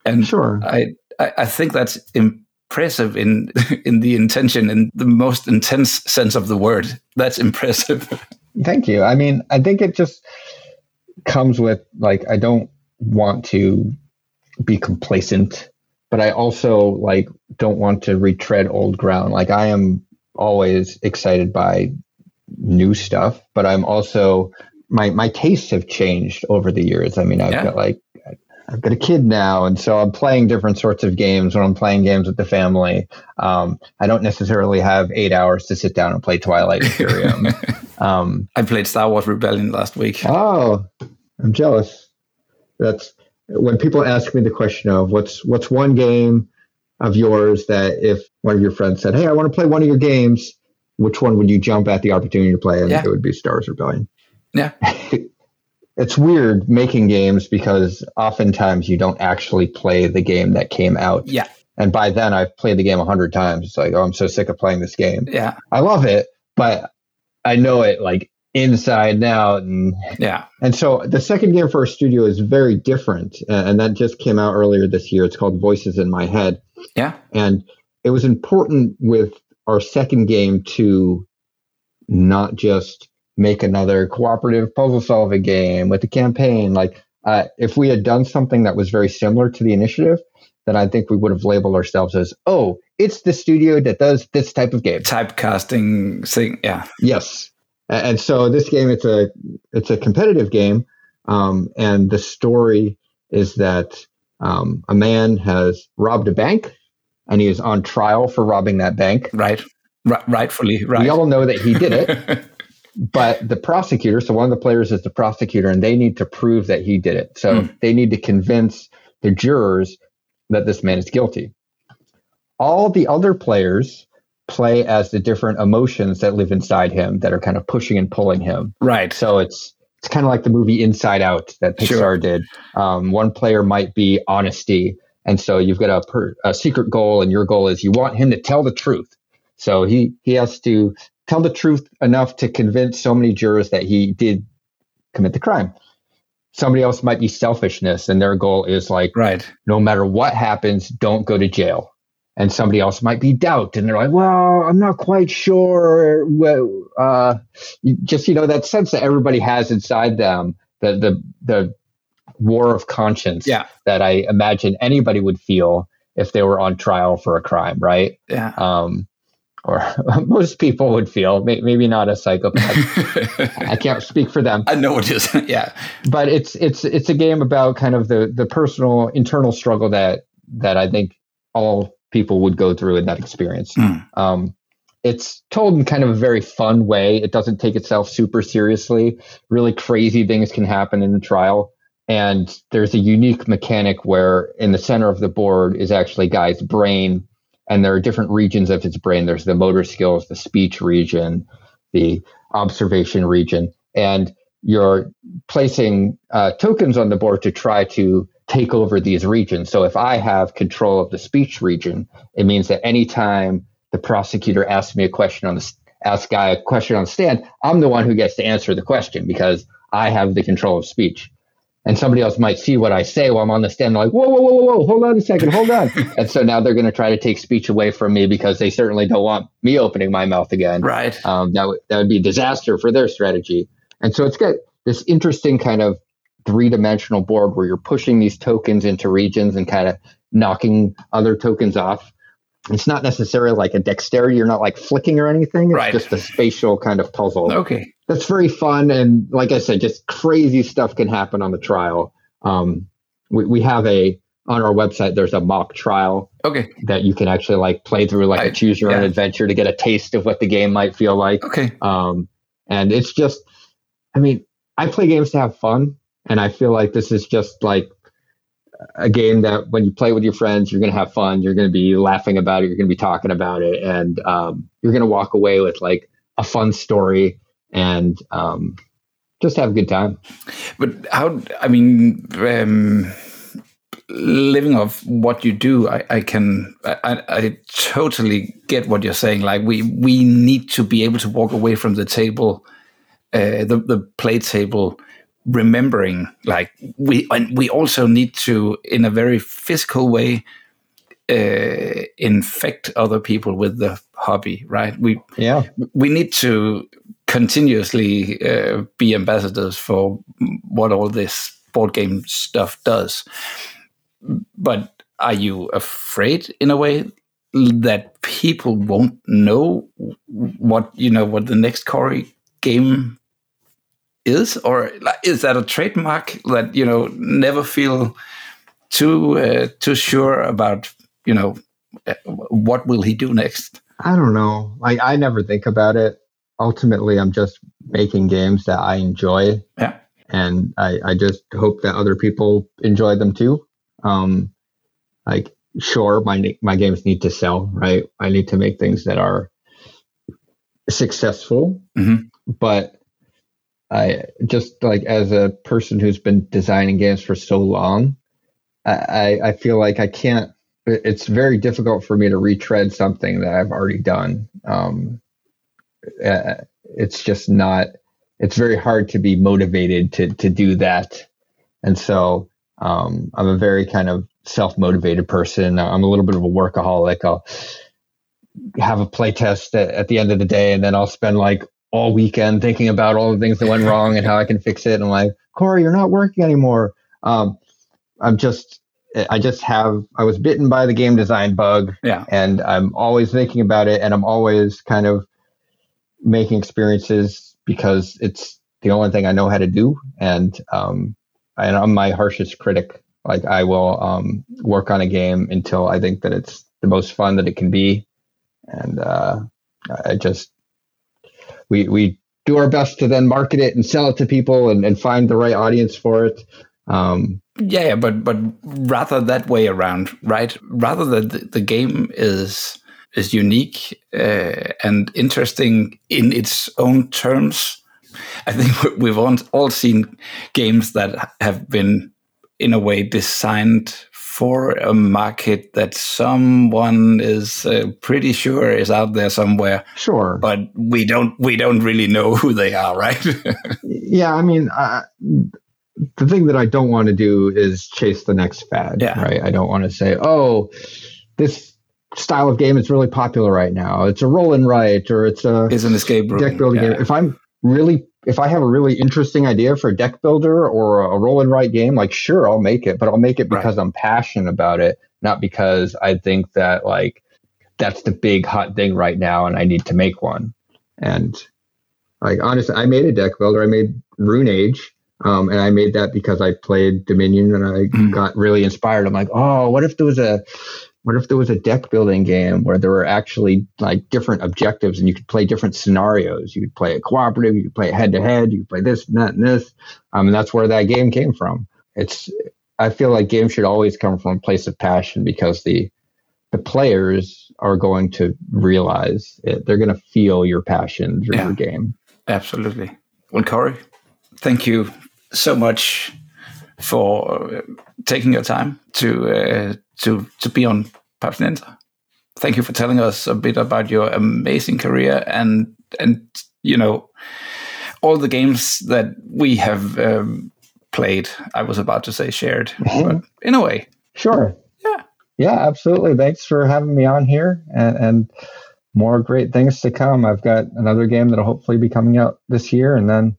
S2: and
S1: Sure.
S2: i i, I think that's impressive in in the intention in the most intense sense of the word that's impressive
S1: Thank you. I mean, I think it just comes with like I don't want to be complacent, but I also like don't want to retread old ground. Like I am always excited by new stuff, but I'm also my my tastes have changed over the years. I mean, I've
S2: Yeah.
S1: got like I've got a kid now, and so I'm playing different sorts of games when I'm playing games with the family. Um, I don't necessarily have eight hours to sit down and play Twilight Imperium. um,
S2: i played star wars rebellion last week
S1: Oh, I'm jealous. That's when people ask me the question of what's what's one game of yours that if one of your friends said, "Hey, I want to play one of your games," which one would you jump at the opportunity to play? And
S2: Yeah.
S1: it would be Star Wars Rebellion.
S2: yeah
S1: It's weird making games because oftentimes you don't actually play the game that came out.
S2: yeah
S1: And by then I've played the game a hundred times. It's like, oh, I'm so sick of playing this game.
S2: yeah
S1: I love it, but I know it like inside and out and
S2: yeah
S1: and so the second game for our studio is very different, and that just came out earlier this year. It's called Voices in My Head,
S2: yeah
S1: and it was important with our second game to not just make another cooperative puzzle solving game with the campaign. Like uh, if we had done something that was very similar to the initiative, then I think we would have labeled ourselves as, oh, it's the studio that does this type of game.
S2: typecasting thing yeah
S1: Yes, and so this game it's a it's a competitive game, um, and the story is that um, a man has robbed a bank, and he is on trial for robbing that bank.
S2: right Ri- rightfully right
S1: We all know that he did it, but the prosecutor, so one of the players is the prosecutor, and they need to prove that he did it. So
S2: Hmm.
S1: they need to convince the jurors that this man is guilty. All the other players play as the different emotions that live inside him that are kind of pushing and pulling him.
S2: Right.
S1: So it's it's kind of like the movie Inside Out that Pixar
S2: Sure.
S1: did. Um, one player might be honesty, and so you've got a, per, a secret goal, and your goal is you want him to tell the truth. So he he has to tell the truth enough to convince so many jurors that he did commit the crime. Somebody else might be selfishness, and their goal is like
S2: Right.
S1: no matter what happens, don't go to jail. And somebody else might be doubt, and they're like, "Well, I'm not quite sure." Well, uh, just you know that sense that everybody has inside them, the the the war of conscience
S2: Yeah.
S1: that I imagine anybody would feel if they were on trial for a crime, right?
S2: Yeah.
S1: Um, or most people would feel, maybe not a psychopath. I can't speak for them
S2: I know it is. Yeah.
S1: but it's it's it's a game about kind of the the personal internal struggle that that I think all people would go through in that experience.
S2: Mm.
S1: Um, it's told in kind of a very fun way. It doesn't take itself super seriously. Really crazy things can happen in the trial. And there's a unique mechanic where in the center of the board is actually Guy's brain, and there are different regions of his brain. There's the motor skills, the speech region, the observation region, and you're placing uh, tokens on the board to try to take over these regions. So if I have control of the speech region, it means that anytime the prosecutor asks me a question on the asks guy a question on the stand, I'm the one who gets to answer the question because I have the control of speech. And somebody else might see what I say while I'm on the stand, like, whoa, whoa, whoa, whoa, hold on a second, hold on. and so now they're going to try to take speech away from me because they certainly don't want me opening my mouth again
S2: Right.
S1: um, that would that would be a disaster for their strategy. And so it's got this interesting kind of three dimensional board where you're pushing these tokens into regions and kind of knocking other tokens off. It's not necessarily like a dexterity. You're not like flicking or anything. It's
S2: Right.
S1: just a spatial kind of puzzle.
S2: Okay.
S1: That's very fun. And like I said, just crazy stuff can happen on the trial. Um, we, we have a, on our website, there's a mock trial
S2: Okay.
S1: that you can actually like play through like
S2: I-
S1: a choose your own adventure to get a taste of what the game might feel like.
S2: Okay.
S1: Um, and it's just, I mean, I play games to have fun, and I feel like this is just like a game that when you play with your friends, you're going to have fun. You're going to be laughing about it. You're going to be talking about it, and um, you're going to walk away with like a fun story and um, just have a good time.
S2: But how? I mean, um, living off what you do, I, I can, I, I totally get what you're saying. Like we we need to be able to walk away from the table, uh, the the play table, remembering like we and we also need to in a very physical way uh, infect other people with the hobby, right? We
S1: Yeah,
S2: we need to continuously uh, be ambassadors for what all this board game stuff does. But are you afraid, in a way, that people won't know what you know what the next Corey game is, or is that a trademark that you know never feel too uh, too sure about you know uh, what will he do next?
S1: I don't know. Like I never think about it. Ultimately, I'm just making games that I enjoy.
S2: Yeah.
S1: and I, I just hope that other people enjoy them too. Um, like, sure, my my games need to sell, right? I need to make things that are successful,
S2: Mhm.
S1: but I just like as a person who's been designing games for so long, I, I I feel like I can't. It's very difficult for me to retread something that I've already done. Um, uh, it's just not it's very hard to be motivated to to do that. And so um, i'm a very kind of self-motivated person. I'm a little bit of a workaholic. I'll have a play test at, at the end of the day and then i'll spend like all weekend thinking about all the things that went wrong and how i can fix it. And i'm like corey you're not working anymore. Um, i'm just i just have i was bitten by the game design bug
S2: Yeah.
S1: and i'm always thinking about it and i'm always kind of making experiences because it's the only thing I know how to do. And um, and I'm my harshest critic. Like I will um, work on a game until I think that it's the most fun that it can be. And uh, I just we we do our best to then market it and sell it to people and, and find the right audience for it. Um,
S2: yeah, but but rather that way around, right? Rather that the, the game is is unique uh, and interesting in its own terms. I think we've all, all seen games that have been, in a way, designed for a market that someone is uh, pretty sure is out there somewhere.
S1: Sure,
S2: but we don't we don't really know who they are, right?
S1: yeah, I mean, uh, the thing that I don't want to do is chase the next fad. Yeah. Right. I don't want to say, oh, this style of game is really popular right now. It's a roll and write or it's a
S2: is an escape room.
S1: deck building yeah. game. If I'm really if I have a really interesting idea for a deck builder or a roll and write game, like sure I'll make it, but I'll make it because right. I'm passionate about it, not because I think that like that's the big hot thing right now and I need to make one. And like honestly, I made a deck builder. I made Rune Age. Um, and I made that because I played Dominion and I mm. got really inspired. I'm like, oh, what if there was a what if there was a deck building game where there were actually like different objectives and you could play different scenarios? You could play a cooperative, you could play it head to head, you could play this and that and this. Um, and that's where that game came from. It's I feel like games should always come from a place of passion because the the players are going to realize it. They're going to feel your passion through yeah, your game.
S2: Absolutely. Well, Corey, thank you so much for taking your time to uh, to to be on Papsnenser. Thank you for telling us a bit about your amazing career and and you know all the games that we have um, played. I was about to say shared, mm-hmm. but in a way,
S1: sure.
S2: Yeah,
S1: yeah, absolutely. Thanks for having me on here, and, and more great things to come. I've got another game that'll hopefully be coming out this year, and then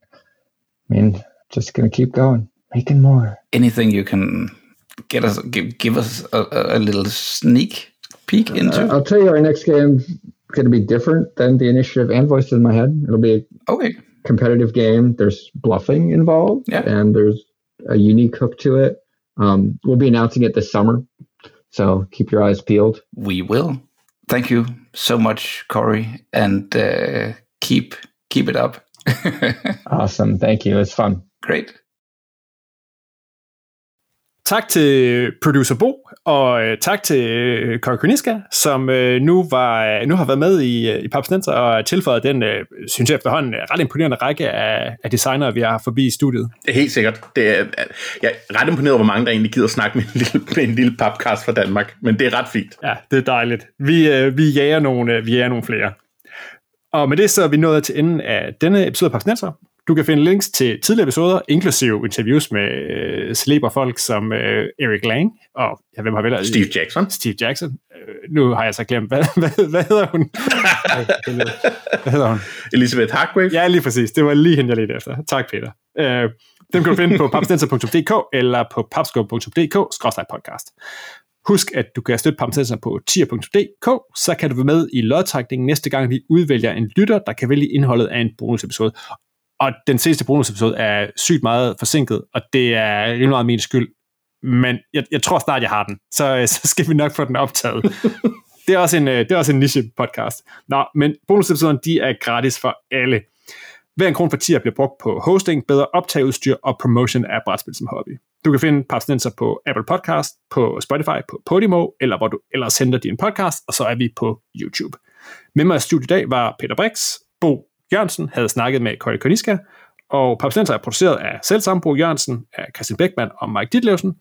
S1: I mean, just gonna keep going, making more.
S2: Anything you can get us give, give us a, a little sneak peek uh, into?
S1: Uh, I'll tell you, our next game's going to be different than the initiative and voices in my head. It'll be
S2: a okay.
S1: competitive game. There's bluffing involved, yeah. and there's a unique hook to it. Um, we'll be announcing it this summer, so keep your eyes peeled.
S2: We will. Thank you so much, Corey, and uh, keep keep it up.
S1: awesome. Thank you. It's fun.
S2: Great.
S3: Tak til producer Bo, og øh, tak til øh, som øh, nu, var, nu har været med i, i Papsnenser og tilføjet den, synes jeg efterhånden, ret imponerende række af, af designere, vi har forbi i studiet.
S4: Det er helt sikkert. Det er, jeg er ret imponeret over, hvor mange der egentlig gider snakke med en lille, med en lille papkast fra Danmark, men det er ret fint.
S3: Ja, det er dejligt. Vi, vi, jager, nogle, vi jager nogle flere. Og med det så er vi nået til enden af denne episode af Papsnenser. Du kan finde links til tidligere episoder, inklusive interviews med øh, celebre folk som øh, Eric Lang og ja, hvem har vel
S4: Steve Jackson.
S3: Steve Jackson. Øh, nu har jeg så glemt, hvad, hvad, hvad hedder hun? hvad hedder hun?
S4: Elizabeth Hargrave.
S3: Ja, lige præcis. Det var lige hende, jeg ledte efter. Tak, Peter. Øh, dem kan du finde på papstenser.dk eller på papscope.dk-podcast. Husk, at du kan støtte Pamsenser på tier.dk, så kan du være med i lodtrækningen næste gang, vi udvælger en lytter, der kan vælge indholdet af en bonusepisode. Og den seneste bonusepisode er sygt meget forsinket, og det er rimelig meget min skyld. Men jeg, jeg tror snart, jeg har den. Så, så skal vi nok få den optaget. det, er også en, det er også en niche-podcast. Nå, men bonusepisoderne, de er gratis for alle. Hver en krone for 10 bliver brugt på hosting, bedre optageudstyr og promotion af brætspil som hobby. Du kan finde Papsnenser på Apple Podcast, på Spotify, på Podimo, eller hvor du ellers henter din podcast, og så er vi på YouTube. Med mig i studiet i dag var Peter Brix, Bo Jørgensen havde snakket med Køje Koniska, og Papsnenser er produceret af selv samme Bo Jørgensen, af Christian Beckmann og Mike Ditlevsen.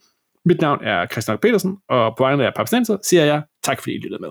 S3: Mit navn er Christian Petersen, og på vegne af Papsnenser siger jeg tak fordi I lyttede med.